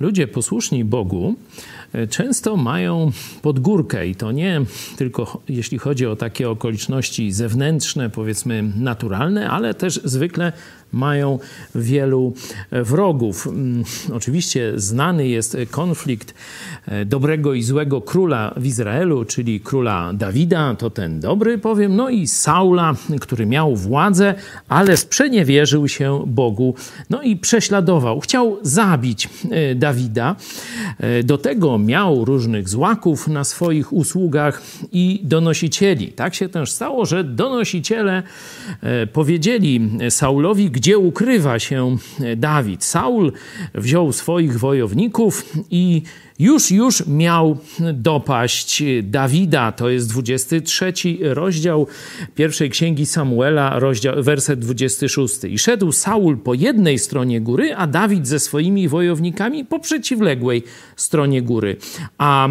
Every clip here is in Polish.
Ludzie posłuszni Bogu e, często mają podgórkę i to nie tylko jeśli chodzi o takie okoliczności zewnętrzne, powiedzmy naturalne, ale też zwykle mają wielu e, wrogów. Mm, oczywiście znany jest konflikt e, dobrego i złego króla w Izraelu, czyli króla Dawida, to ten dobry, powiem, no i Saula, który miał władzę, ale sprzeniewierzył się Bogu, no i prześladował, chciał zabić Dawida Dawida. E, do tego miał różnych złaków na swoich usługach i donosicieli. Tak się też stało, że donosiciele e, powiedzieli Saulowi, gdzie ukrywa się Dawid. Saul wziął swoich wojowników i już, już miał dopaść Dawida. To jest 23 rozdział pierwszej księgi Samuela, rozdział, werset 26. I szedł Saul po jednej stronie góry, a Dawid ze swoimi wojownikami po przeciwległej stronie góry. A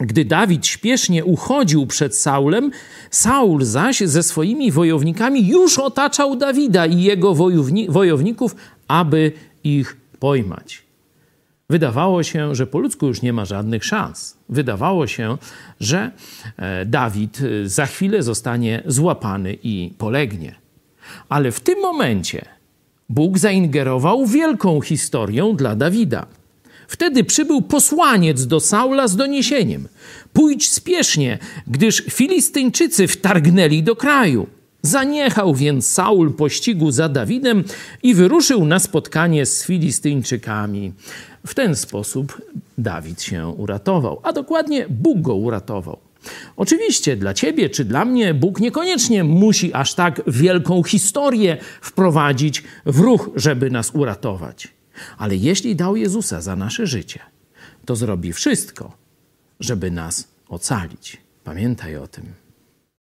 gdy Dawid śpiesznie uchodził przed Saulem, Saul zaś ze swoimi wojownikami już otaczał Dawida i jego wojowników, aby ich pojmać. Wydawało się, że po ludzku już nie ma żadnych szans. Wydawało się, że e, Dawid e, za chwilę zostanie złapany i polegnie. Ale w tym momencie Bóg zaingerował wielką historią dla Dawida. Wtedy przybył posłaniec do Saula z doniesieniem: Pójdź spiesznie, gdyż Filistyńczycy wtargnęli do kraju. Zaniechał więc Saul pościgu za Dawidem i wyruszył na spotkanie z Filistyńczykami. W ten sposób Dawid się uratował, a dokładnie Bóg go uratował. Oczywiście dla ciebie czy dla mnie Bóg niekoniecznie musi aż tak wielką historię wprowadzić w ruch, żeby nas uratować. Ale jeśli dał Jezusa za nasze życie, to zrobi wszystko, żeby nas ocalić. Pamiętaj o tym.